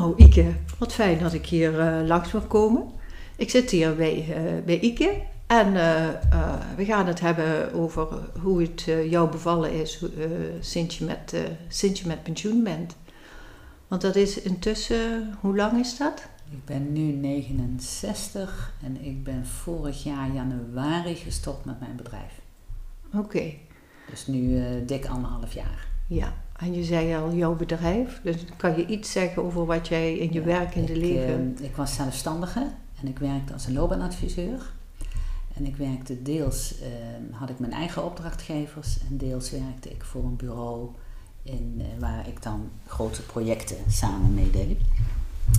Nou, Ike, wat fijn dat ik hier uh, langs mag komen. Ik zit hier bij, uh, bij Ike en uh, we gaan het hebben over hoe het jou bevallen is sinds, je met, sinds je met pensioen bent. Want dat is intussen, hoe lang is dat? Ik ben nu 69 en ik ben vorig jaar januari gestopt met mijn bedrijf. Oké. Dus nu dik anderhalf jaar. Ja, en je zei al jouw bedrijf, dus kan je iets zeggen over wat jij in je werk in de leven... Uh, ik was zelfstandige en ik werkte als een loopbaanadviseur. En ik werkte deels, uh, had ik mijn eigen opdrachtgevers en deels werkte ik voor een bureau in, uh, waar ik dan grote projecten samen meedeed.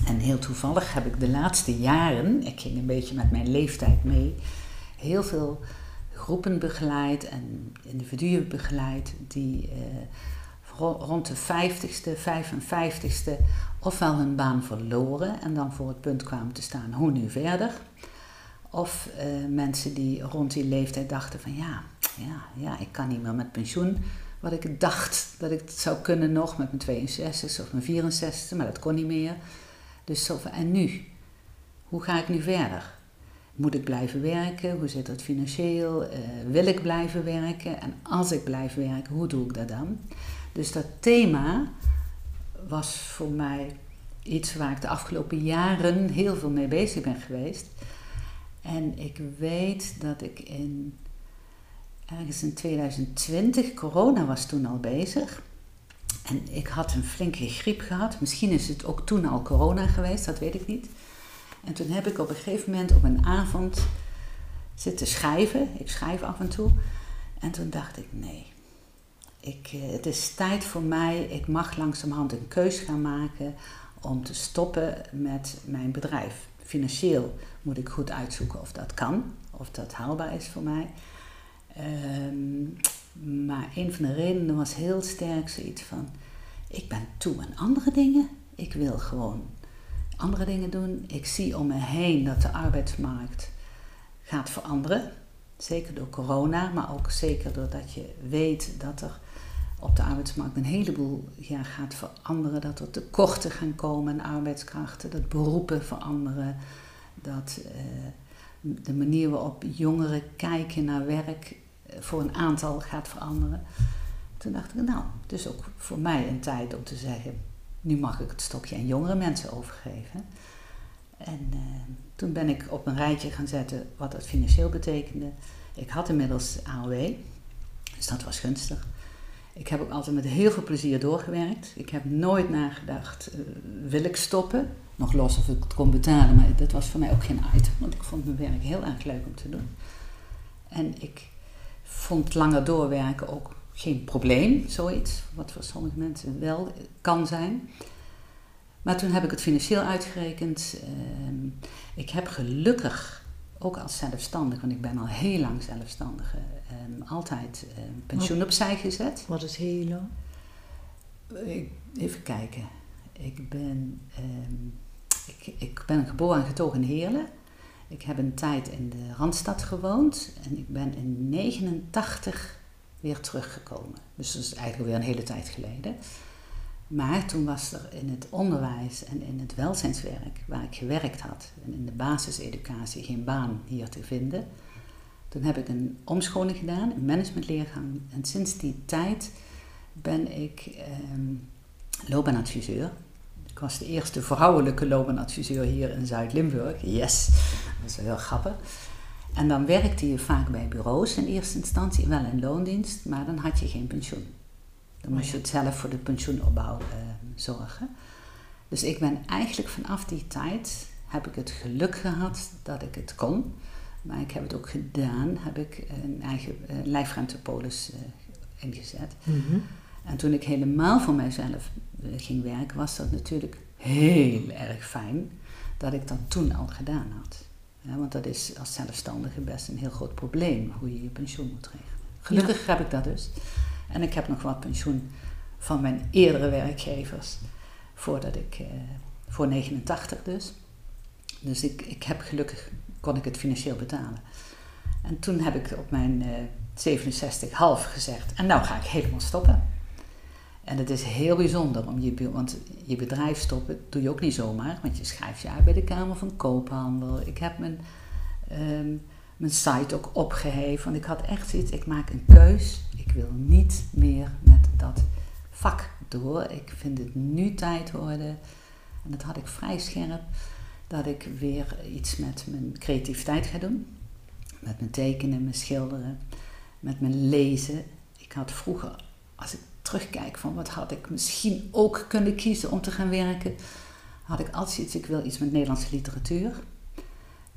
En heel toevallig heb ik de laatste jaren, ik ging een beetje met mijn leeftijd mee, heel veel groepen begeleid en individuen begeleid die rond de 50ste, 55ste ofwel hun baan verloren en dan voor het punt kwamen te staan, hoe nu verder? Of uh, mensen die rond die leeftijd dachten van ja, ja, ja, ik kan niet meer met pensioen. Wat ik dacht dat ik het zou kunnen nog met mijn 62 of mijn 64, maar dat kon niet meer. Dus zo en nu? Hoe ga ik nu verder? Moet ik blijven werken? Hoe zit het financieel? Uh, wil ik blijven werken? En als ik blijf werken, hoe doe ik dat dan? Dus dat thema was voor mij iets waar ik de afgelopen jaren heel veel mee bezig ben geweest. En ik weet dat ik in ergens in 2020, corona was toen al bezig. En ik had een flinke griep gehad. Misschien is het ook toen al corona geweest, dat weet ik niet. En toen heb ik op een gegeven moment op een avond zitten schrijven. Ik schrijf af en toe. En toen dacht ik, nee, ik, eh, het is tijd voor mij, ik mag langzamerhand een keus gaan maken om te stoppen met mijn bedrijf. Financieel moet ik goed uitzoeken of dat kan, of dat haalbaar is voor mij. Um, maar een van de redenen was heel sterk zoiets van: ik ben toe aan andere dingen. Ik wil gewoon andere dingen doen. Ik zie om me heen dat de arbeidsmarkt gaat veranderen. Zeker door corona, maar ook zeker doordat je weet dat er op de arbeidsmarkt een heleboel ja, gaat veranderen. Dat er tekorten gaan komen aan arbeidskrachten, dat beroepen veranderen, dat uh, de manier waarop jongeren kijken naar werk uh, voor een aantal gaat veranderen. Toen dacht ik, nou, het is ook voor mij een tijd om te zeggen, nu mag ik het stokje aan jongere mensen overgeven. En uh, toen ben ik op een rijtje gaan zetten wat dat financieel betekende. Ik had inmiddels AOW, dus dat was gunstig. Ik heb ook altijd met heel veel plezier doorgewerkt. Ik heb nooit nagedacht, uh, wil ik stoppen? Nog los of ik het kon betalen, maar dat was voor mij ook geen item. Want ik vond mijn werk heel erg leuk om te doen. En ik vond langer doorwerken ook geen probleem, zoiets. Wat voor sommige mensen wel kan zijn. Maar toen heb ik het financieel uitgerekend. Uh, ik heb gelukkig, ook als zelfstandig, want ik ben al heel lang zelfstandig, um, altijd um, pensioen wat, opzij gezet. Wat is heel lang? even kijken. Ik ben, um, ik, ik ben geboren en getogen in Heerlen. Ik heb een tijd in de Randstad gewoond en ik ben in 89 weer teruggekomen. Dus dat is eigenlijk weer een hele tijd geleden. Maar toen was er in het onderwijs en in het welzijnswerk waar ik gewerkt had en in de basiseducatie geen baan hier te vinden. Toen heb ik een omscholing gedaan, een managementleergang. En sinds die tijd ben ik um, loopbaanadviseur. Ik was de eerste vrouwelijke loopbaanadviseur hier in Zuid-Limburg. Yes, dat is heel grappig. En dan werkte je vaak bij bureaus in eerste instantie, wel in loondienst, maar dan had je geen pensioen. Dan moest je het zelf voor de pensioenopbouw uh, zorgen. Dus ik ben eigenlijk vanaf die tijd, heb ik het geluk gehad dat ik het kon. Maar ik heb het ook gedaan, heb ik een eigen uh, lijfruimtepolis uh, ingezet. Mm -hmm. En toen ik helemaal voor mijzelf uh, ging werken, was dat natuurlijk heel erg fijn dat ik dat toen al gedaan had. Ja, want dat is als zelfstandige best een heel groot probleem, hoe je je pensioen moet regelen. Gelukkig ja. heb ik dat dus. En ik heb nog wat pensioen van mijn eerdere werkgevers, voordat ik, voor 89 dus. Dus ik, ik heb gelukkig kon ik het financieel betalen. En toen heb ik op mijn uh, 67,5 gezegd, en nou ga ik helemaal stoppen. En het is heel bijzonder om je, want je bedrijf stoppen doe je ook niet zomaar, want je schrijft je uit bij de Kamer van Koophandel. Ik heb mijn, ehm, mijn site ook opgeheven, want ik had echt zoiets, ik maak een keus. Ik wil niet meer met dat vak door. Ik vind het nu tijd worden, en dat had ik vrij scherp, dat ik weer iets met mijn creativiteit ga doen. Met mijn tekenen, mijn schilderen, met mijn lezen. Ik had vroeger, als ik terugkijk van wat had ik misschien ook kunnen kiezen om te gaan werken, had ik altijd iets, ik wil iets met Nederlandse literatuur.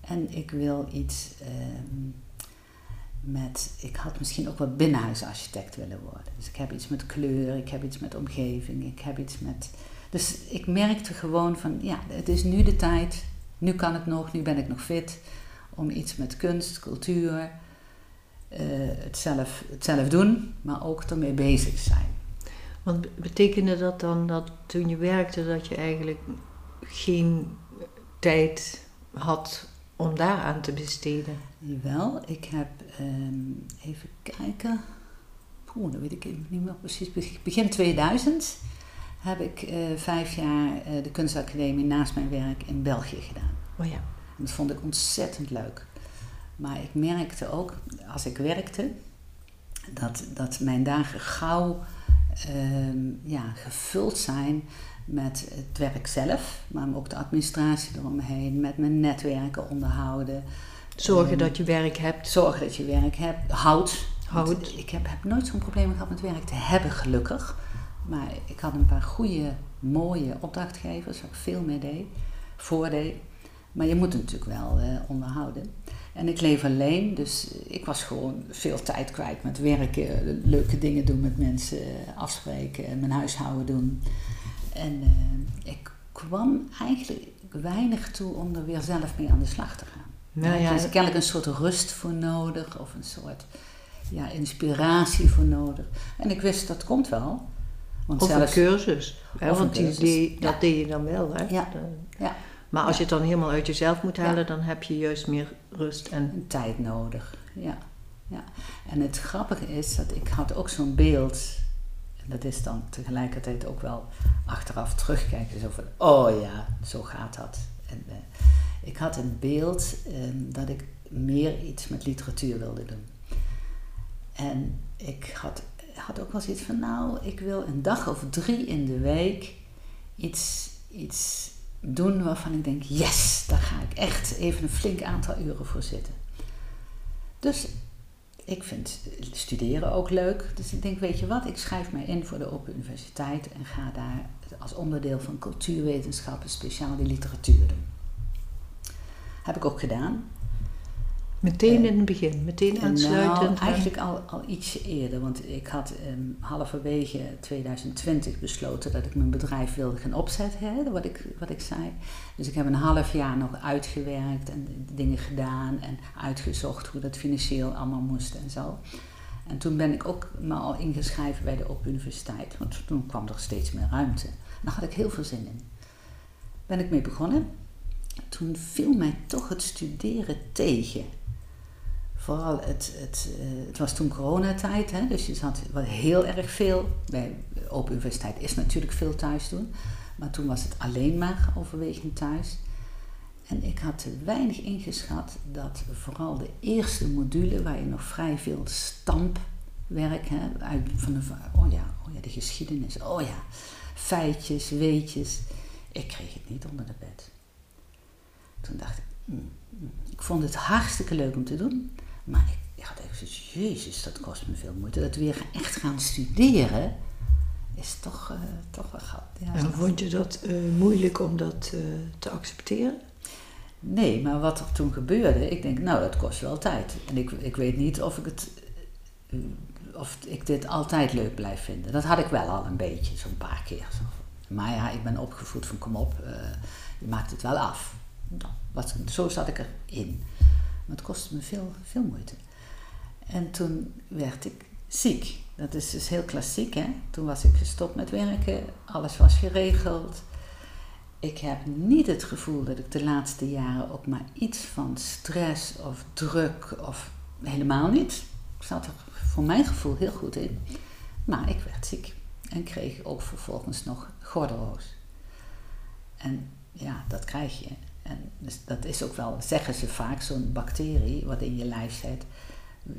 En ik wil iets ehm, met, ik had misschien ook wel binnenhuisarchitect willen worden. Dus ik heb iets met kleur, ik heb iets met omgeving, ik heb iets met... Dus ik merkte gewoon van, ja, het is nu de tijd, nu kan het nog, nu ben ik nog fit om iets met kunst, cultuur, uh, het, zelf, het zelf doen, maar ook ermee bezig zijn. Want betekende dat dan dat toen je werkte dat je eigenlijk geen tijd had om daaraan te besteden? Wel, ik heb um, even kijken. Oeh, dat weet ik niet meer precies. Begin 2000 heb ik uh, vijf jaar uh, de kunstacademie naast mijn werk in België gedaan. Oh ja. En dat vond ik ontzettend leuk. Maar ik merkte ook, als ik werkte, dat, dat mijn dagen gauw Ehm, ja, gevuld zijn met het werk zelf, maar ook de administratie eromheen, met mijn netwerken onderhouden. Zorgen ehm, dat je werk hebt. Zorgen dat je werk hebt. Houd. Houd. Ik heb, heb nooit zo'n probleem gehad met werk te hebben, gelukkig. Maar ik had een paar goede, mooie opdrachtgevers waar ik veel mee deed, voordeed. Maar je moet het natuurlijk wel uh, onderhouden. En ik leef alleen, dus ik was gewoon veel tijd kwijt met werken, leuke dingen doen met mensen, afspreken, mijn huishouden doen. En uh, ik kwam eigenlijk weinig toe om er weer zelf mee aan de slag te gaan. Nou ja, er is kennelijk een soort rust voor nodig of een soort ja, inspiratie voor nodig. En ik wist dat komt wel. Want of zelfs, een cursus. Hè, want Die, die, dat deed je dan wel. Hè? Ja. ja. Maar als je het dan helemaal uit jezelf moet halen, dan heb je juist meer rust en... tijd nodig. Ja. ja. En het grappige is dat ik had ook zo'n beeld, en dat is dan tegelijkertijd ook wel achteraf terugkijken, zo van, oh ja, zo gaat dat. En uh, ik had een beeld um, dat ik meer iets met literatuur wilde doen. En ik had, had ook wel zoiets van, nou, ik wil een dag of drie in de week iets, iets doen waarvan ik denk, yes, daar ga ik echt even een flink aantal uren voor zitten. Dus ik vind studeren ook leuk. Dus ik denk, weet je wat, ik schrijf mij in voor de Open Universiteit en ga daar als onderdeel van cultuurwetenschappen speciaal die literatuur doen. Heb ik ook gedaan. Meteen in het begin, meteen nou, aansluitend? Nou, eigenlijk al, al ietsje eerder, want ik had um, halverwege 2020 besloten dat ik mijn bedrijf wilde gaan opzetten, hè, wat, ik, wat ik zei. Dus ik heb een half jaar nog uitgewerkt en dingen gedaan en uitgezocht hoe dat financieel allemaal moest en zo. En toen ben ik ook me al ingeschreven bij de Open Universiteit, want toen kwam er steeds meer ruimte. Daar had ik heel veel zin in. Ben ik mee begonnen. Toen viel mij toch het studeren tegen vooral het, het, uh, het was toen coronatijd, hè, dus je zat heel erg veel. Bij Open Universiteit is natuurlijk veel thuis doen, maar toen was het alleen maar overwegend thuis. En ik had te weinig ingeschat dat vooral de eerste module, waar je nog vrij veel stampwerk hebt, uit van de, oh ja, oh ja, de geschiedenis, oh ja, feitjes, weetjes, ik kreeg het niet onder de bed. Toen dacht ik, mm, mm. ik vond het hartstikke leuk om te doen. Maar ik had even zoiets, jezus, dat kost me veel moeite. Dat weer echt gaan studeren is toch, uh, toch wel gat. Ja, en vond je dat uh, moeilijk om dat uh, te accepteren? Nee, maar wat er toen gebeurde, ik denk, nou, dat kost wel tijd. En ik, ik weet niet of ik het of ik dit altijd leuk blijf vinden. Dat had ik wel al een beetje, zo'n paar keer. Maar ja, ik ben opgevoed van kom op, je maakt het wel af. Nou, wat, zo zat ik erin. Maar het kostte me veel, veel moeite. En toen werd ik ziek. Dat is dus heel klassiek, hè? Toen was ik gestopt met werken, alles was geregeld. Ik heb niet het gevoel dat ik de laatste jaren ook maar iets van stress of druk of helemaal niet. Ik zat er voor mijn gevoel heel goed in. Maar ik werd ziek. En kreeg ook vervolgens nog gordelroos. En ja, dat krijg je. En dus dat is ook wel, zeggen ze vaak, zo'n bacterie wat in je lijf zit,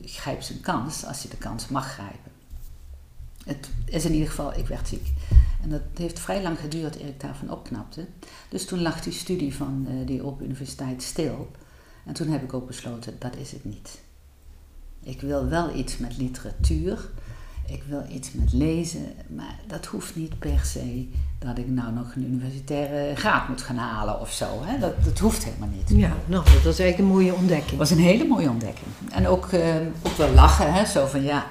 grijpt zijn kans als je de kans mag grijpen. Het is in ieder geval, ik werd ziek. En dat heeft vrij lang geduurd eer ik daarvan opknapte. Dus toen lag die studie van uh, die Open Universiteit stil. En toen heb ik ook besloten, dat is het niet. Ik wil wel iets met literatuur. Ik wil iets met lezen. Maar dat hoeft niet per se dat ik nou nog een universitaire graad moet gaan halen of zo. Hè? Dat, dat hoeft helemaal niet. Ja, nou, dat is eigenlijk een mooie ontdekking. Dat was een hele mooie ontdekking. En ook, uh, ook wel lachen, hè? zo van ja.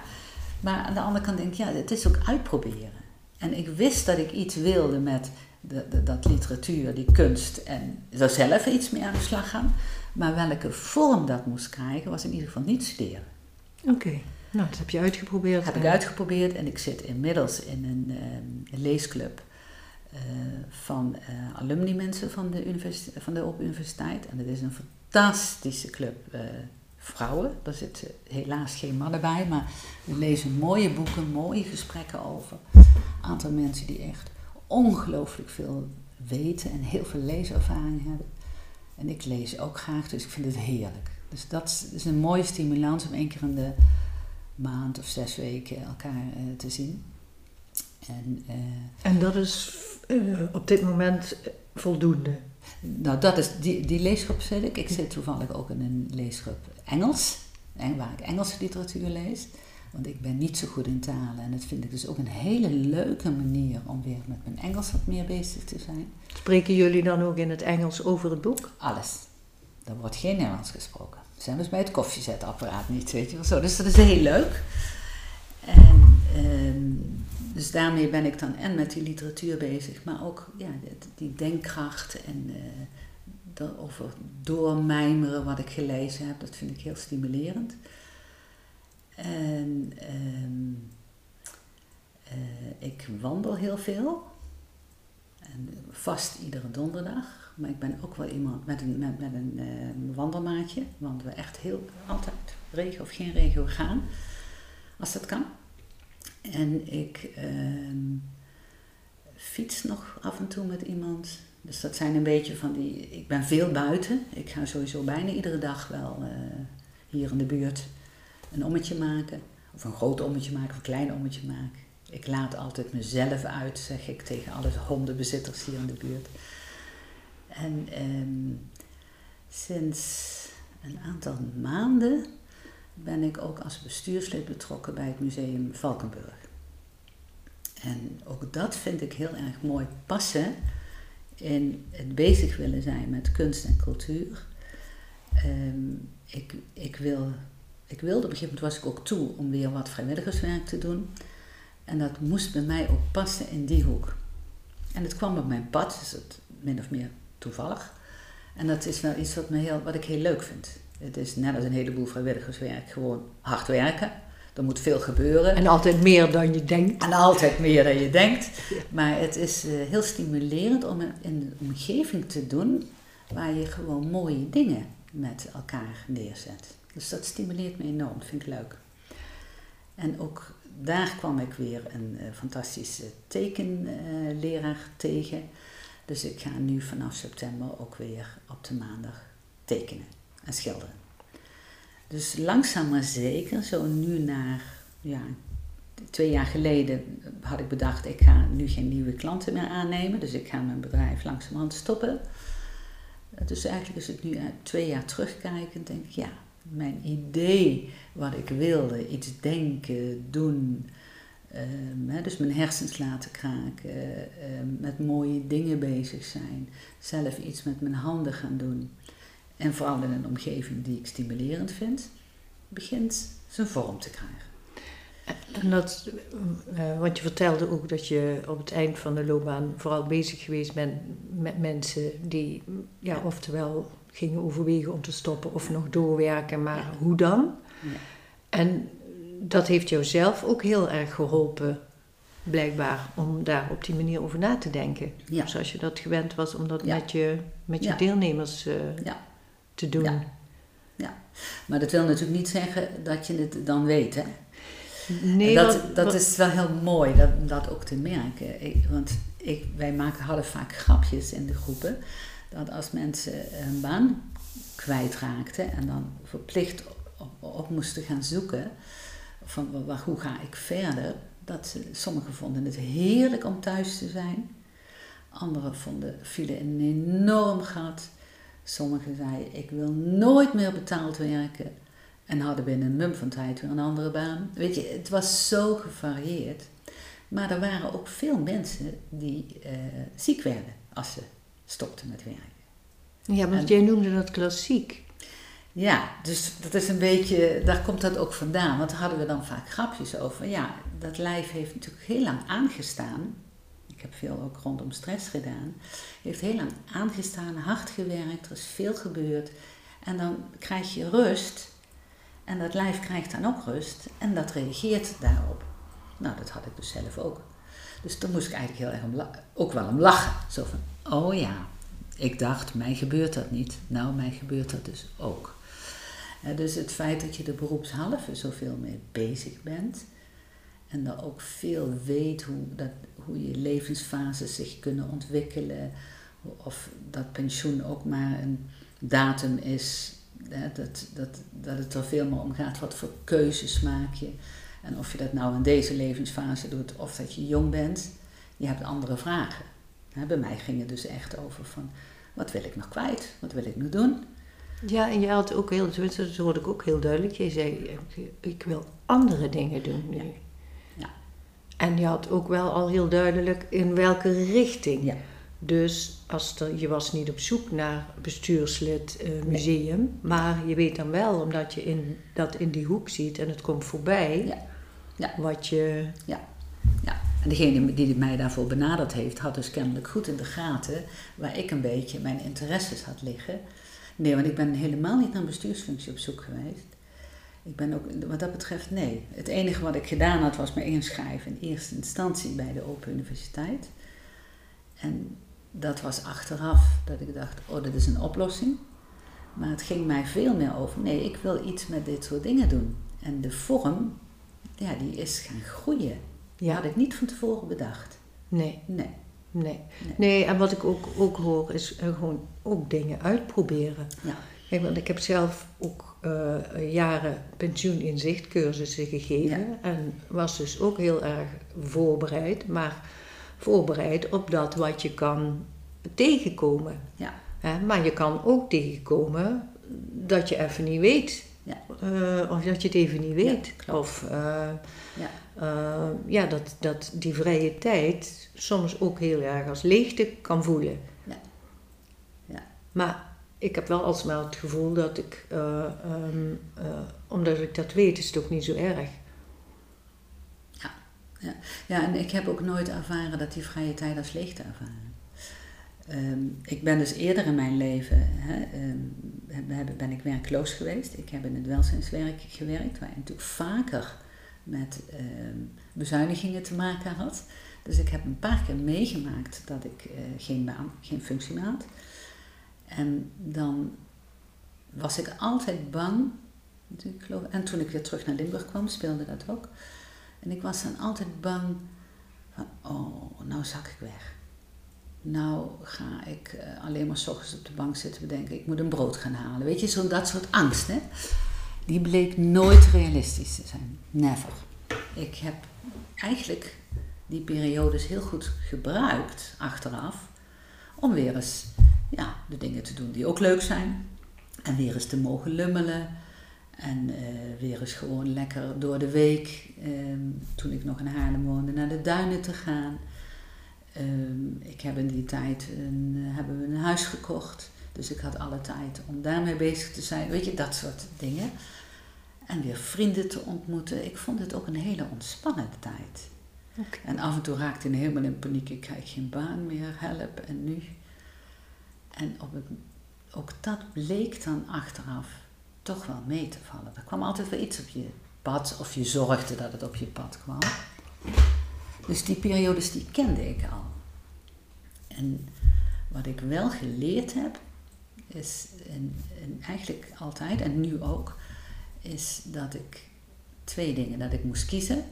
Maar aan de andere kant denk ik, ja, het is ook uitproberen. En ik wist dat ik iets wilde met de, de, dat literatuur, die kunst en er zelf iets mee aan de slag gaan. Maar welke vorm dat moest krijgen, was in ieder geval niet studeren. Oké, nou dat heb je uitgeprobeerd. Heb ik uitgeprobeerd en ik zit inmiddels in een, uh, leesclub uh, van uh, alumni mensen van de, van de Open Universiteit. En dat is een fantastische club vrouwen. Daar zitten helaas geen mannen bij, maar we lezen mooie boeken, mooie gesprekken over. Een aantal mensen die echt ongelooflijk veel weten en heel veel leeservaring hebben. En ik lees ook graag, dus ik vind het heerlijk. Dus dat is een mooie stimulans om één keer in de maand of zes weken elkaar uh, te zien. En, uh, en dat is uh, op dit moment voldoende? Nou, dat is, die, die leesgroep zit ik. Ik zit toevallig ook in een leesgroep Engels, waar ik Engelse literatuur lees. Want ik ben niet zo goed in talen en dat vind ik dus ook een hele leuke manier om weer met mijn Engels wat meer bezig te zijn. Spreken jullie dan ook in het Engels over het boek? Alles. Er wordt geen Nederlands gesproken. Zijn dus bij het koffiezetapparaat niet, weet je wel zo. Dus dat is heel leuk. En, ehm, dus daarmee ben ik dan en met die literatuur bezig, maar ook ja, die denkkracht en uh, over doormijmeren wat ik gelezen heb, dat vind ik heel stimulerend. En ehm, eh, ik wandel heel veel. En vast iedere donderdag. Maar ik ben ook wel iemand met een, met, met een uh, wandelmaatje. Want we echt heel altijd, regen of geen regen, gaan. Als dat kan. En ik uh, fiets nog af en toe met iemand. Dus dat zijn een beetje van die. Ik ben veel buiten. Ik ga sowieso bijna iedere dag wel uh, hier in de buurt een ommetje maken. Of een groot ommetje maken of een klein ommetje maken. Ik laat altijd mezelf uit, zeg ik tegen alle hondenbezitters hier in de buurt. En um, sinds een aantal maanden ben ik ook als bestuurslid betrokken bij het museum Valkenburg. En ook dat vind ik heel erg mooi passen in het bezig willen zijn met kunst en cultuur. Um, ik, ik, wil, ik wilde op een gegeven moment was ik ook toe om weer wat vrijwilligerswerk te doen. En dat moest bij mij ook passen in die hoek. En het kwam op mijn pad, dus het min of meer toevallig. En dat is wel iets wat, me heel, wat ik heel leuk vind. Het is net als een heleboel vrijwilligerswerk gewoon hard werken. Er moet veel gebeuren. En altijd meer dan je denkt. En altijd meer dan je denkt. Maar het is uh, heel stimulerend om in een omgeving te doen waar je gewoon mooie dingen met elkaar neerzet. Dus dat stimuleert me enorm, dat vind ik leuk. En ook daar kwam ik weer een uh, fantastische tekenleraar uh, tegen. Dus ik ga nu vanaf september ook weer op de maandag tekenen en schilderen. Dus langzaam maar zeker, zo nu naar, ja, twee jaar geleden had ik bedacht, ik ga nu geen nieuwe klanten meer aannemen. Dus ik ga mijn bedrijf langzamerhand stoppen. Dus eigenlijk is het nu twee jaar terugkijkend, denk ik, ja, mijn idee, wat ik wilde, iets denken, doen, um, dus mijn hersens laten kraken, um, met mooie dingen bezig zijn, zelf iets met mijn handen gaan doen. En vooral in een omgeving die ik stimulerend vind, begint zijn vorm te krijgen. En dat, uh, want je vertelde ook dat je op het eind van de loopbaan vooral bezig geweest bent met mensen die, ja, oftewel gingen overwegen om te stoppen of nog doorwerken, maar ja. hoe dan? Ja. En dat heeft jou zelf ook heel erg geholpen, blijkbaar, om daar op die manier over na te denken. Ja. Zoals je dat gewend was om dat met je, met je deelnemers uh, te doen. Ja. maar dat wil natuurlijk niet zeggen dat je het dan weet, hè? Nee, dat, dat is wel heel mooi, dat, dat ook te merken. Ik, want ik, wij maken, hadden vaak grapjes in de groepen. Dat als mensen een baan kwijtraakten en dan verplicht op, op moesten gaan zoeken van waar, hoe ga ik verder, dat ze, sommigen vonden het heerlijk om thuis te zijn. Anderen vonden, vielen een enorm gat. Sommigen zeiden, ik wil nooit meer betaald werken. En hadden binnen een mum van tijd weer een andere baan. Weet je, het was zo gevarieerd. Maar er waren ook veel mensen die uh, ziek werden als ze stopten met werken. Ja, want jij noemde dat klassiek. Ja, dus dat is een beetje, daar komt dat ook vandaan. Want daar hadden we dan vaak grapjes over. Ja, dat lijf heeft natuurlijk heel lang aangestaan. Ik heb veel ook rondom stress gedaan. Heeft heel lang aangestaan, hard gewerkt, er is veel gebeurd. En dan krijg je rust. En dat lijf krijgt dan ook rust. En dat reageert daarop. Nou, dat had ik dus zelf ook. Dus daar moest ik eigenlijk heel erg om ook wel om lachen. Zo van, oh ja, ik dacht, mij gebeurt dat niet. Nou, mij gebeurt dat dus ook. Dus het feit dat je de beroepshalve zoveel mee bezig bent en dat ook veel weet hoe, dat, hoe je levensfases zich kunnen ontwikkelen, of dat pensioen ook maar een datum is, dat, dat, dat het er veel meer om gaat wat voor keuzes maak je. En of je dat nou in deze levensfase doet of dat je jong bent, je hebt andere vragen. bij mij ging het dus echt over van wat wil ik nog kwijt? Wat wil ik nog doen? Ja, en je had ook heel, dat hoorde ik ook heel duidelijk. Je zei, ik wil andere dingen doen nu. Ja. En je had ook wel al heel duidelijk in welke richting. Ja. Dus als er, je was niet op zoek naar bestuurslid uh, museum, maar je weet dan wel, omdat je in, dat in die hoek ziet en het komt voorbij, ja. Ja. wat je... Ja. ja. En degene die mij daarvoor benaderd heeft, had dus kennelijk goed in de gaten waar ik een beetje mijn interesses had liggen. Nee, want ik ben helemaal niet naar een bestuursfunctie op zoek geweest. Ik ben ook, wat dat betreft, nee. Het enige wat ik gedaan had, was me inschrijven in eerste instantie bij de Open Universiteit. En dat was achteraf dat ik dacht, oh, dat is een oplossing. Maar het ging mij veel meer over, nee, ik wil iets met dit soort dingen doen. En de vorm, ja, die is gaan groeien. Ja. had ik niet van tevoren bedacht. Nee. Nee. Nee. nee. en wat ik ook, ook hoor is uh, gewoon ook dingen uitproberen. Ja. Kijk, want ik heb zelf ook uh, jaren pensioeninzichtcursussen gegeven. En was dus ook heel erg voorbereid. Maar voorbereid op dat wat je kan tegenkomen. Ja. maar je kan ook tegenkomen dat je even niet weet. Ja. Uh, of dat je het even niet weet. of ja. Uh, ja, dat, dat die vrije tijd soms ook heel erg als leegte kan voelen. Ja. Ja. Maar ik heb wel alsmaar het gevoel dat ik, uh, um, uh, omdat ik dat weet, is het ook niet zo erg. Ja. Ja. ja, en ik heb ook nooit ervaren dat die vrije tijd als leegte ervaren. Um, ik ben dus eerder in mijn leven hè, um, ben ik werkloos geweest. Ik heb in het welzijnswerk gewerkt, waar natuurlijk vaker met ehm, bezuinigingen te maken had. Dus ik heb een paar keer meegemaakt dat ik uh, geen baan, geen functie meer had. En dan was ik altijd bang. En toen ik weer terug naar Limburg kwam, speelde dat ook. En ik was dan altijd bang van, oh, nou zak ik weg. Nou ga ik uh, alleen maar s ochtends op de bank zitten bedenken, ik moet een brood gaan halen. Weet je, zo dat soort angst, hè die bleek nooit realistisch te zijn. Never. Ik heb eigenlijk die periodes heel goed gebruikt achteraf om weer eens ja, de dingen te doen die ook leuk zijn. En weer eens te mogen lummelen. En uh, weer eens gewoon lekker door de week, ehm, toen ik nog in Haarlem woonde, naar de duinen te gaan. Ehm, ik heb in die tijd een, hebben we een huis gekocht. Dus ik had alle tijd om daarmee bezig te zijn. Weet je, dat soort dingen. En weer vrienden te ontmoeten. Ik vond het ook een hele ontspannende tijd. En af en toe raakte ik helemaal in paniek. Ik krijg geen baan meer, help. En nu? En op het, ook dat bleek dan achteraf toch wel mee te vallen. Er kwam altijd wel iets op je pad. Of je zorgde dat het op je pad kwam. Dus die periodes die kende ik al. En wat ik wel geleerd heb, is en, en eigenlijk altijd, en nu ook, is dat ik twee dingen. Dat ik moest kiezen.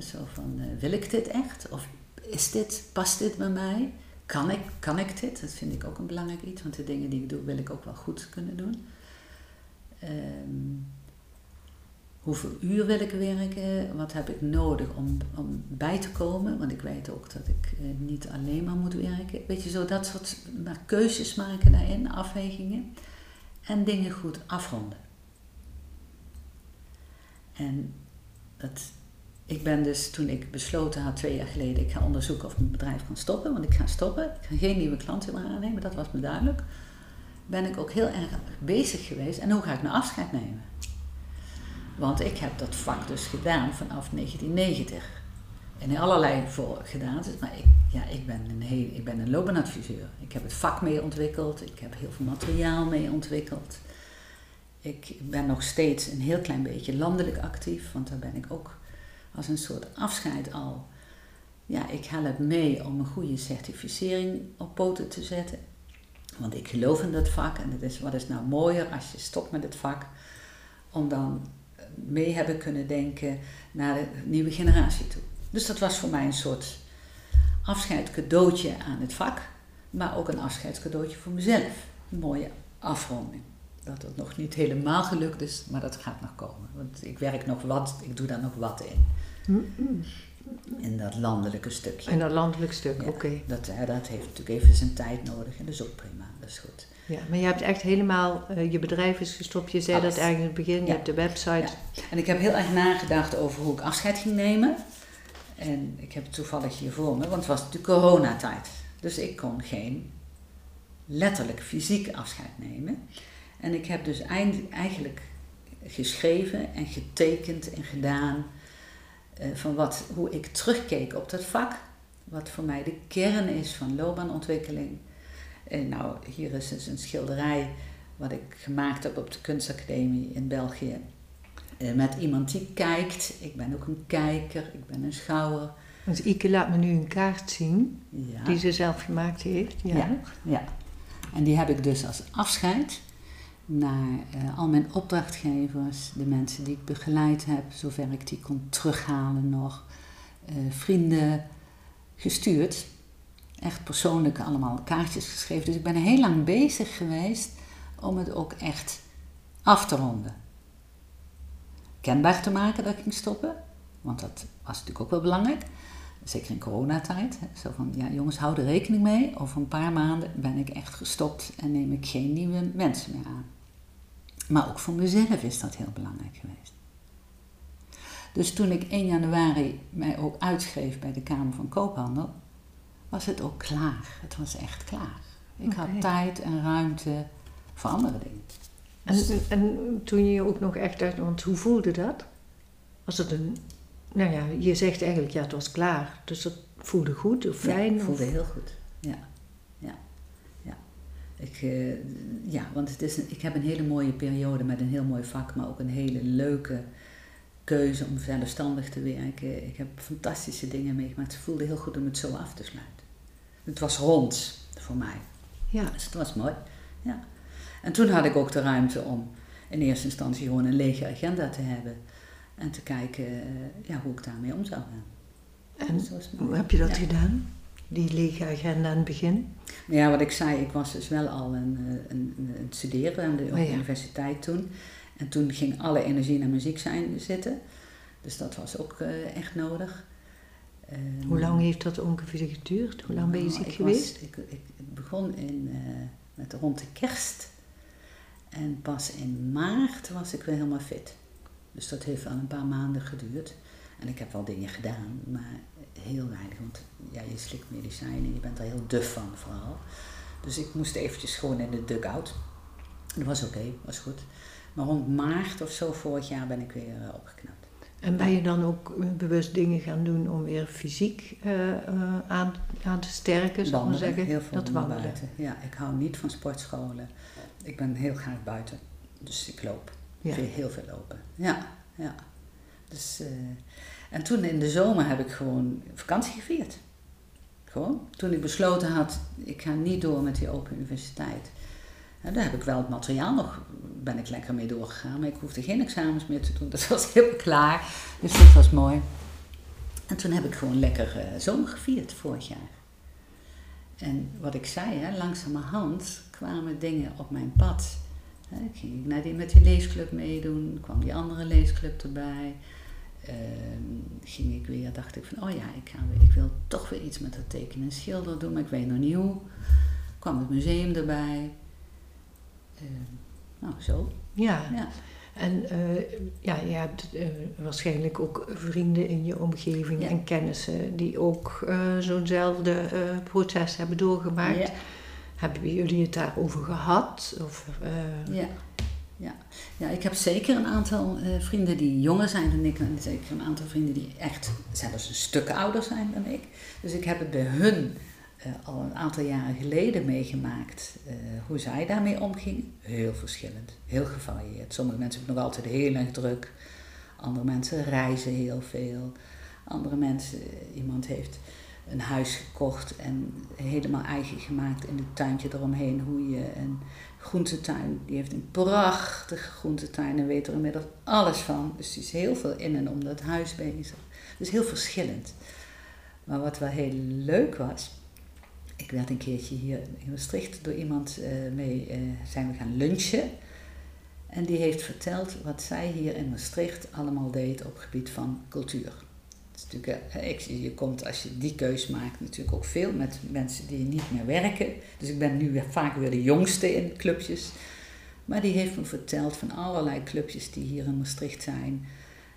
Zo van, eh, wil ik dit echt? Of is dit, past dit bij mij? Kan ik, kan ik dit? Dat vind ik ook een belangrijk iets, want de dingen die ik doe, wil ik ook wel goed kunnen doen. Ehm, hoeveel uur wil ik werken? Wat heb ik nodig om, om bij te komen? Want ik weet ook dat ik eh, niet alleen maar moet werken. Weet je, zo dat soort maar keuzes maken daarin, afwegingen. En dingen goed afronden. En dat, ik ben dus, toen ik besloten had twee jaar geleden, ik ga onderzoeken of mijn bedrijf kan stoppen. Want ik ga stoppen. Ik ga geen nieuwe klanten meer aannemen, dat was me duidelijk. Ben ik ook heel erg bezig geweest. En hoe ga ik nou afscheid nemen? Want ik heb dat vak dus gedaan vanaf 1990. En in allerlei voor gedaan. Maar ik, ja, ik, ben een heel, ik ben een loopbaanadviseur. Ik heb het vak mee ontwikkeld. Ik heb heel veel materiaal mee ontwikkeld. Ik ben nog steeds een heel klein beetje landelijk actief. Want daar ben ik ook als een soort afscheid al. Ja, ik help mee om een goede certificering op poten te zetten. Want ik geloof in dat vak. En is, wat is nou mooier als je stopt met het vak. Om dan mee hebben kunnen denken naar de nieuwe generatie toe. Dus dat was voor mij een soort afscheidscadeautje aan het vak, maar ook een afscheidscadeautje voor mezelf. Een mooie afronding. Dat het nog niet helemaal gelukt is, maar dat gaat nog komen. Want ik werk nog wat, ik doe daar nog wat in. In dat landelijke stukje. In dat landelijke stuk, oké. Dat, dat heeft natuurlijk even zijn tijd nodig en dat is ook prima, dat is goed. Ja, maar je hebt echt helemaal, uh, je bedrijf is gestopt. Je zei dat eigenlijk in het begin, je hebt de website. En ik heb heel erg nagedacht over hoe ik afscheid ging nemen. En ik heb het toevallig hier voor me, want het was natuurlijk coronatijd. Dus ik kon geen letterlijk fysiek afscheid nemen. En ik heb dus eind, eigenlijk geschreven en getekend en gedaan uh, van wat, hoe ik terugkeek op dat vak. Wat voor mij de kern is van loopbaanontwikkeling en nou, hier is dus een schilderij wat ik gemaakt heb op de kunstacademie in België. Eh, met iemand die kijkt. Ik ben ook een kijker, ik ben een schouwer. Dus Ike laat me nu een kaart zien ja. die ze zelf gemaakt heeft. Ja. ja. Ja, En die heb ik dus als afscheid naar uh, al mijn opdrachtgevers, de mensen die ik begeleid heb, zover ik die kon terughalen nog, uh, vrienden gestuurd echt persoonlijk allemaal kaartjes geschreven. Dus ik ben heel lang bezig geweest om het ook echt af te ronden. Kenbaar te maken dat ik ging stoppen, want dat was natuurlijk ook wel belangrijk. Zeker in coronatijd. Zo van, ja jongens, hou er rekening mee. Over een paar maanden ben ik echt gestopt en neem ik geen nieuwe mensen meer aan. Maar ook voor mezelf is dat heel belangrijk geweest. Dus toen ik 1 januari mij ook uitschreef bij de Kamer van Koophandel, was het ook klaar. Het was echt klaar. Ik had tijd en ruimte voor andere dingen. En, en toen je ook nog echt uit, want hoe voelde dat? Was het een, nou ja, je zegt eigenlijk ja, het was klaar. Dus dat voelde goed of fijn? Ja, voelde heel goed. Ja, ja, ja. Ik, uh, ja, want het is een, ik heb een hele mooie periode met een heel mooi vak, maar ook een hele leuke keuze om zelfstandig te werken. Ik heb fantastische dingen meegemaakt. Het voelde heel goed om het zo af te sluiten. Het was rond voor mij. Ja. Dus het was mooi. Ja. En toen had ik ook de ruimte om in eerste instantie gewoon een lege agenda te hebben. En te kijken eh, ja, hoe ik daarmee om zou gaan. En hoe heb je dat gedaan? Die lege agenda aan het begin? Ja, wat ik zei, ik was dus wel al een, eh, een, een studeren aan de oh, universiteit toen. En toen ging alle energie naar muziek zijn zitten. Dus dat was ook uh, echt nodig. Hoe lang heeft dat ongeveer geduurd? Hoe lang ben je nou, ziek geweest? ik, ik, begon in, uh, met rond de kerst. En pas in maart was ik weer helemaal fit. Dus dat heeft wel een paar maanden geduurd. En ik heb wel dingen gedaan, maar heel weinig. Want ja, je slikt medicijnen, je bent er heel duf van vooral. Dus ik moest eventjes gewoon in de dugout. Dat was oké, was goed. Maar rond maart of zo vorig jaar ben ik weer uh, opgeknapt. En ben je dan ook bewust dingen gaan doen om weer fysiek uh, uh, aan, aan te sterken, zou ik zeggen? Heel veel dat wandelen. Buiten. Ja, ik hou niet van sportscholen. Ik ben heel graag buiten. Dus ik loop. Ja. Ik heel veel lopen. Ja, ja. Dus, uh, en toen in de zomer heb ik gewoon vakantie gevierd. Gewoon. Toen ik besloten had, ik ga niet door met die open universiteit. Daar heb ik wel het materiaal nog, ben ik lekker mee doorgegaan. Maar ik hoefde geen examens meer te doen. Dat was heel klaar. Dus dat was mooi. En toen heb ik gewoon lekker uh, zomer gevierd vorig jaar. En wat ik zei, hè, langzamerhand kwamen dingen op mijn pad. Ging naar die, met die leesclub meedoen, kwam die andere leesclub erbij. Uh, ging ik weer, dacht ik van, oh ja, ik, ga weer, ik wil toch weer iets met dat tekenen en schilderen doen, maar ik weet nog niet hoe. Kwam het museum erbij. Uh, nou, zo. Ja. ja. En uh, ja, je hebt uh, waarschijnlijk ook vrienden in je omgeving en kennissen die ook zo'nzelfde proces hebben doorgemaakt. Ja. Hebben jullie het daarover gehad? Of, ja. Ja. ja, ik heb zeker een aantal vrienden die jonger zijn dan ik. En zeker een aantal vrienden die echt zelfs een stuk ouder zijn dan ik. Dus ik heb het bij hun al een aantal jaren geleden meegemaakt uh, hoe zij daarmee omgingen. Heel verschillend, heel gevarieerd. Sommige mensen hebben nog altijd heel erg druk. Andere mensen reizen heel veel. Andere mensen, iemand heeft een huis gekocht en helemaal eigen gemaakt in het tuintje eromheen. Hoe je een groentetuin, die heeft een prachtige groentetuin en weet er inmiddels alles van. Dus die is heel veel in en om dat huis bezig. Dus heel verschillend. Maar wat wel heel leuk was, ik werd een keertje hier in Maastricht door iemand uh, mee, uh, zijn we gaan lunchen. En die heeft verteld wat zij hier in Maastricht allemaal deed op het gebied van cultuur. Natuurlijk, ik, je komt als je die keus maakt natuurlijk ook veel met mensen die niet meer werken. Dus ik ben nu vaak weer de jongste in clubjes. Maar die heeft me verteld van allerlei clubjes die hier in Maastricht zijn.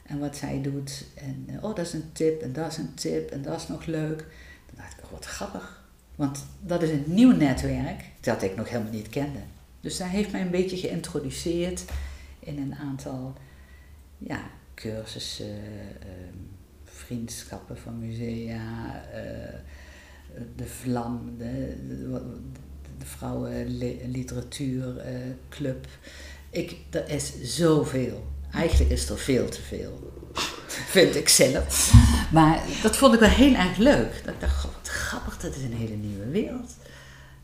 En wat zij doet. En oh, dat is een tip en dat is een tip en dat is nog leuk. Dan dacht ik, oh, wat grappig want dat is een nieuw netwerk dat ik nog helemaal niet kende. Dus zij heeft mij een beetje geïntroduceerd in een aantal ja, cursussen, uh, vriendschappen van musea, uh, de Vlam, de, vrouwenliteratuurclub. ik, er is zoveel. Eigenlijk is er veel te veel. Vind ik zelf. Maar dat vond ik wel heel erg leuk. Dat ik dacht, god, wat grappig, dat is een hele nieuwe wereld.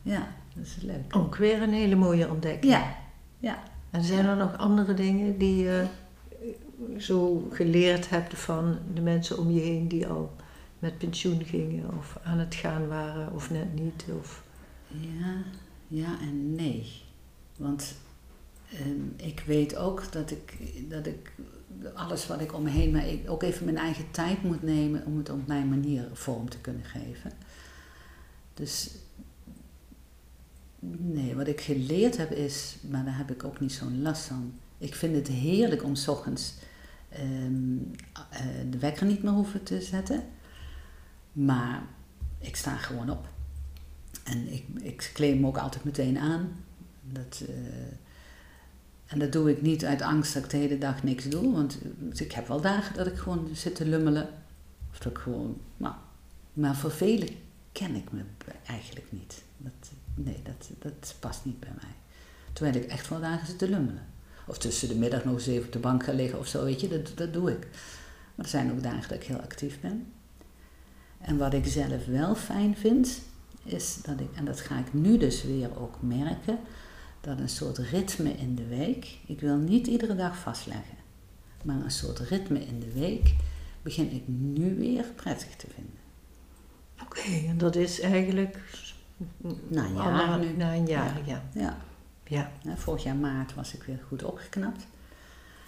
Ja, dat is leuk. Ook weer een hele mooie ontdekking. Ja, ja. En zijn er nog andere dingen die je zo geleerd hebt van de mensen om je heen die al met pensioen gingen of aan het gaan waren of net niet? Of... Ja, ja en nee. Want ehm, ik weet ook dat ik, dat ik alles wat ik om me heen, maar ik ook even mijn eigen tijd moet nemen om het op mijn manier vorm te kunnen geven. Dus nee, wat ik geleerd heb is, maar daar heb ik ook niet zo'n last van. Ik vind het heerlijk om s ochtends ehm, eh, de wekker niet meer hoeven te zetten. Maar ik sta gewoon op. En ik, ik kleed me ook altijd meteen aan. Dat, uh, en dat doe ik niet uit angst dat ik de hele dag niks doe. Want ik heb wel dagen dat ik gewoon zit te lummelen. Of dat ik gewoon, nou. Maar voor velen ken ik me eigenlijk niet. Dat, nee, dat, dat past niet bij mij. Terwijl ik echt wel dagen zit te lummelen. Of tussen de middag nog eens even op de bank ga liggen of zo, weet je, dat, dat doe ik. Maar er zijn ook dagen dat ik heel actief ben. En wat ik zelf wel fijn vind, is dat ik, en dat ga ik nu dus weer ook merken, dat een soort ritme in de week, ik wil niet iedere dag vastleggen, maar een soort ritme in de week begin ik nu weer prettig te vinden. Oké, en dat is eigenlijk na een jaar nu. Na een jaar, ja. Ja. ja. ja. Vorig jaar maart was ik weer goed opgeknapt.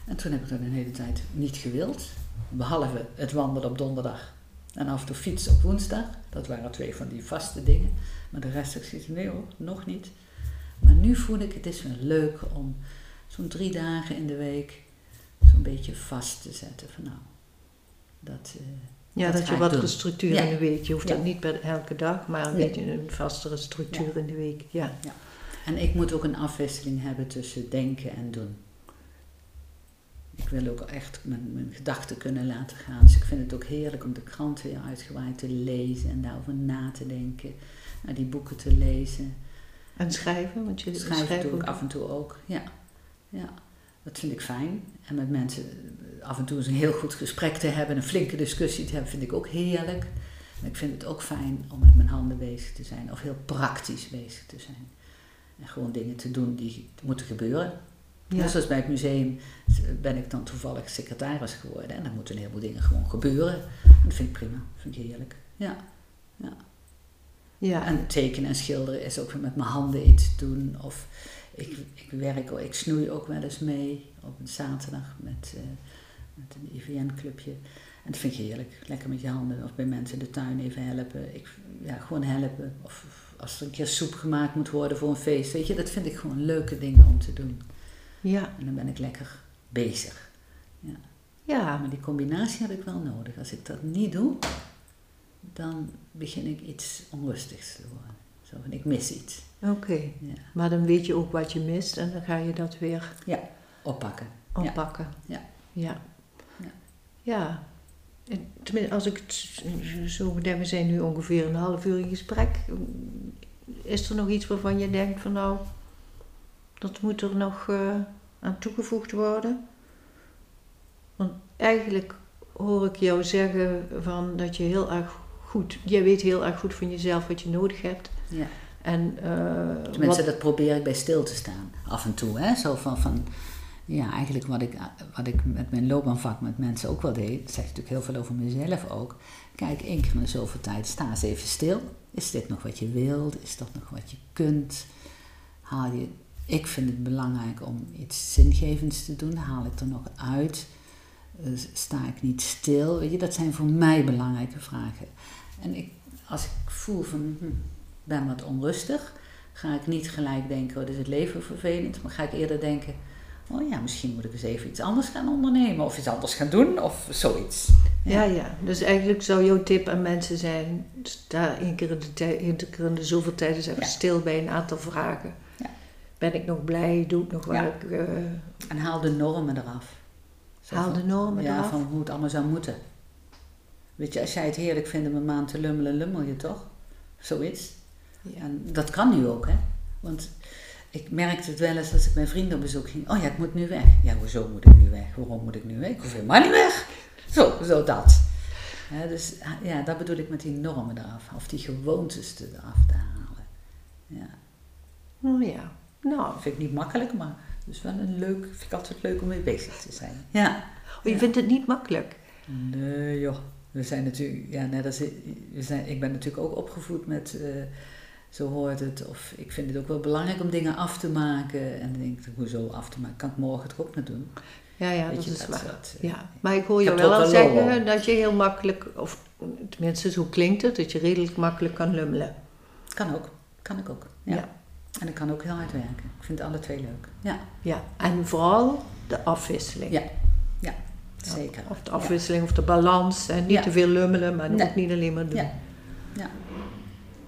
En toen heb ik dat een hele tijd niet gewild. Behalve het wandelen op donderdag en af en toe fietsen op woensdag. Dat waren twee van die vaste dingen. Maar de rest, ik zie nee hoor, nog niet. Maar nu voel ik, het is wel leuk om zo'n drie dagen in de week zo'n beetje vast te zetten. Van nou, dat... Uh, ja, dat, je wat structuur in de week. Je hoeft ja. dat niet bij elke dag, maar een beetje een vastere structuur in de week. Ja. ja. En ik moet ook een afwisseling hebben tussen denken en doen. Ik wil ook echt mijn, mijn gedachten kunnen laten gaan. Dus ik vind het ook heerlijk om de krant weer uitgebreid te lezen en daarover na te denken. Naar die boeken te lezen. En schrijven? Want je schrijven schrijven doe ik af en toe ook, ja. ja. Dat vind ik fijn. En met mensen af en toe eens een heel goed gesprek te hebben, een flinke discussie te hebben, vind ik ook heerlijk. En ik vind het ook fijn om met mijn handen bezig te zijn of heel praktisch bezig te zijn. En gewoon dingen te doen die moeten gebeuren. Ja. Net zoals bij het museum ben ik dan toevallig secretaris geworden. En dan moeten een heleboel dingen gewoon gebeuren. En dat vind ik prima. Dat vind ik heerlijk. Ja. ja. Ja. En tekenen en schilderen is ook weer met mijn handen iets doen. Of ik, ik werk, ik snoei ook wel eens mee op een zaterdag met, uh, met een IVN-clubje. En dat vind ik heerlijk. Lekker met je handen of bij mensen in de tuin even helpen. Ik, ja, gewoon helpen. Of, of als er een keer soep gemaakt moet worden voor een feest. Weet je, dat vind ik gewoon leuke dingen om te doen. Ja. En dan ben ik lekker bezig. Ja. Ja. Maar die combinatie heb ik wel nodig. Als ik dat niet doe, dan begin ik iets onrustigs te worden. Zo van, ik mis iets. Oké. Ja. Maar dan weet je ook wat je mist en dan ga je dat weer Ja, oppakken. oppakken. Ja. Ja. Ja. Ja. En Tenminste, als ik het zo bedenk, we zijn nu ongeveer een half uur in gesprek. Is er nog iets waarvan je denkt van nou, dat moet er nog eh, aan toegevoegd worden? Want eigenlijk hoor ik jou zeggen van dat je heel erg goed, jij weet heel erg goed van jezelf wat je nodig hebt. Ja. En, eh, Tenminste, wat- dat probeer ik bij stil te staan. Af en toe, hè. Zo van, van ja, eigenlijk wat ik, wat ik met mijn loopbaanvak met mensen ook wel deed. Dat zegt natuurlijk heel veel over mezelf ook. Kijk, één keer in zoveel tijd, sta eens even stil. Is dit nog wat je wilt? Is dat nog wat je kunt? Haal je... Ik vind het belangrijk om iets zingevends te doen. Haal ik er nog uit? Eh, sta ik niet stil? Weet je, dat zijn voor mij belangrijke vragen. En ik, als ik voel van, hm, ben wat onrustig, ga ik niet gelijk denken, wat is het leven vervelend, maar ga ik eerder denken, oh ja, misschien moet ik eens even iets anders gaan ondernemen of iets anders gaan doen of zoiets. Ja, ja. Dus eigenlijk zou jouw tip aan mensen zijn: sta één keer in de, tijd, één keer in de zoveel tijd eens even Ja. stil bij een aantal vragen. Ja. Ben ik nog blij? Doe ik nog waar Ja. ik. eh, En haal de normen eraf. Zo haal van- de normen ja, eraf? van hoe het allemaal zou moeten. Weet je, als jij het heerlijk vindt om een maand te lummelen, lummel je toch? Zoiets. Ja. En dat kan nu ook, hè? Want ik merkte het wel eens als ik mijn vrienden op bezoek ging. Oh ja, ik moet nu weg. Ja, hoezo moet ik nu weg? Waarom moet ik nu weg? Ik hoef helemaal niet weg. Zo, zo dat. Dus ja, dat bedoel ik met die normen eraf. Of die gewoontes eraf te halen. Ja, Oh ja. Nou, vind ik niet makkelijk, maar het is wel een leuk, vind ik altijd leuk om mee bezig te zijn. Ja. oh, je vindt het niet makkelijk. Nee joh, we zijn natuurlijk, ja net als we zijn, ik ben natuurlijk ook opgevoed met, eh, zo hoort het, of ik vind het ook wel belangrijk om dingen af te maken. En dan denk ik, hoezo af te maken, kan ik morgen toch ook nog doen? Ja, ja, Weet dat je, is dat waar. eh, Ja, maar ik hoor je wel al zeggen om. dat je heel makkelijk, of tenminste zo klinkt het, dat je redelijk makkelijk kan lummelen. Kan ook, kan ik ook. Ja. Ja. En ik kan ook heel hard werken. Ik vind alle twee leuk. Ja, Ja, en vooral de afwisseling. Ja. Zeker. Of de afwisseling of de balans. En niet te veel lummelen, maar Nee. ook niet alleen maar doen. Ja. Ja.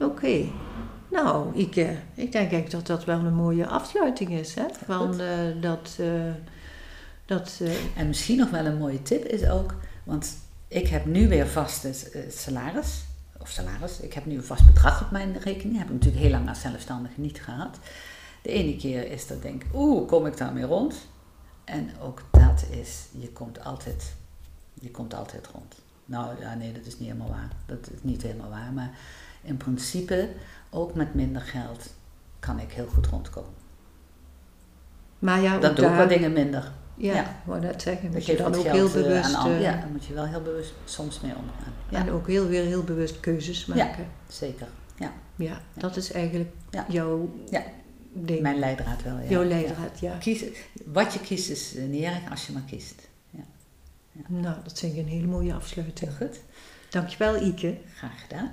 Oké. Nou, ik, ik denk eigenlijk dat dat wel een mooie afsluiting is. Hè? Van eh, dat. eh, dat eh, En misschien nog wel een mooie tip is ook, want ik heb nu weer vast het salaris, of salaris, ik heb nu een vast bedrag op mijn rekening, heb ik natuurlijk heel lang als zelfstandige niet gehad. De ene keer is dat denk ik, oeh, kom ik daarmee rond? En ook dat is, je komt altijd, je komt altijd rond. Nou ja, nee, dat is niet helemaal waar. Dat is niet helemaal waar, maar in principe, ook met minder geld, kan ik heel goed rondkomen. maar ja, ook doe ik wat dingen minder. Ja, Ja. wou net zeggen. Dat Moet je geeft dan ook heel eh, bewust. aan, eh, ja, daar moet je wel heel bewust soms mee omgaan. Ja, En ook heel weer heel bewust keuzes Ja. maken. zeker. Ja, Ja, dat is eigenlijk Ja. jouw mijn leidraad wel, ja. Jouw leidraad, ja. Kies, wat je kiest is eh, niet erg als je maar kiest. Ja. Nou, dat vind ik een hele mooie afsluiting. Heel goed. Dankjewel, Ike. Graag gedaan.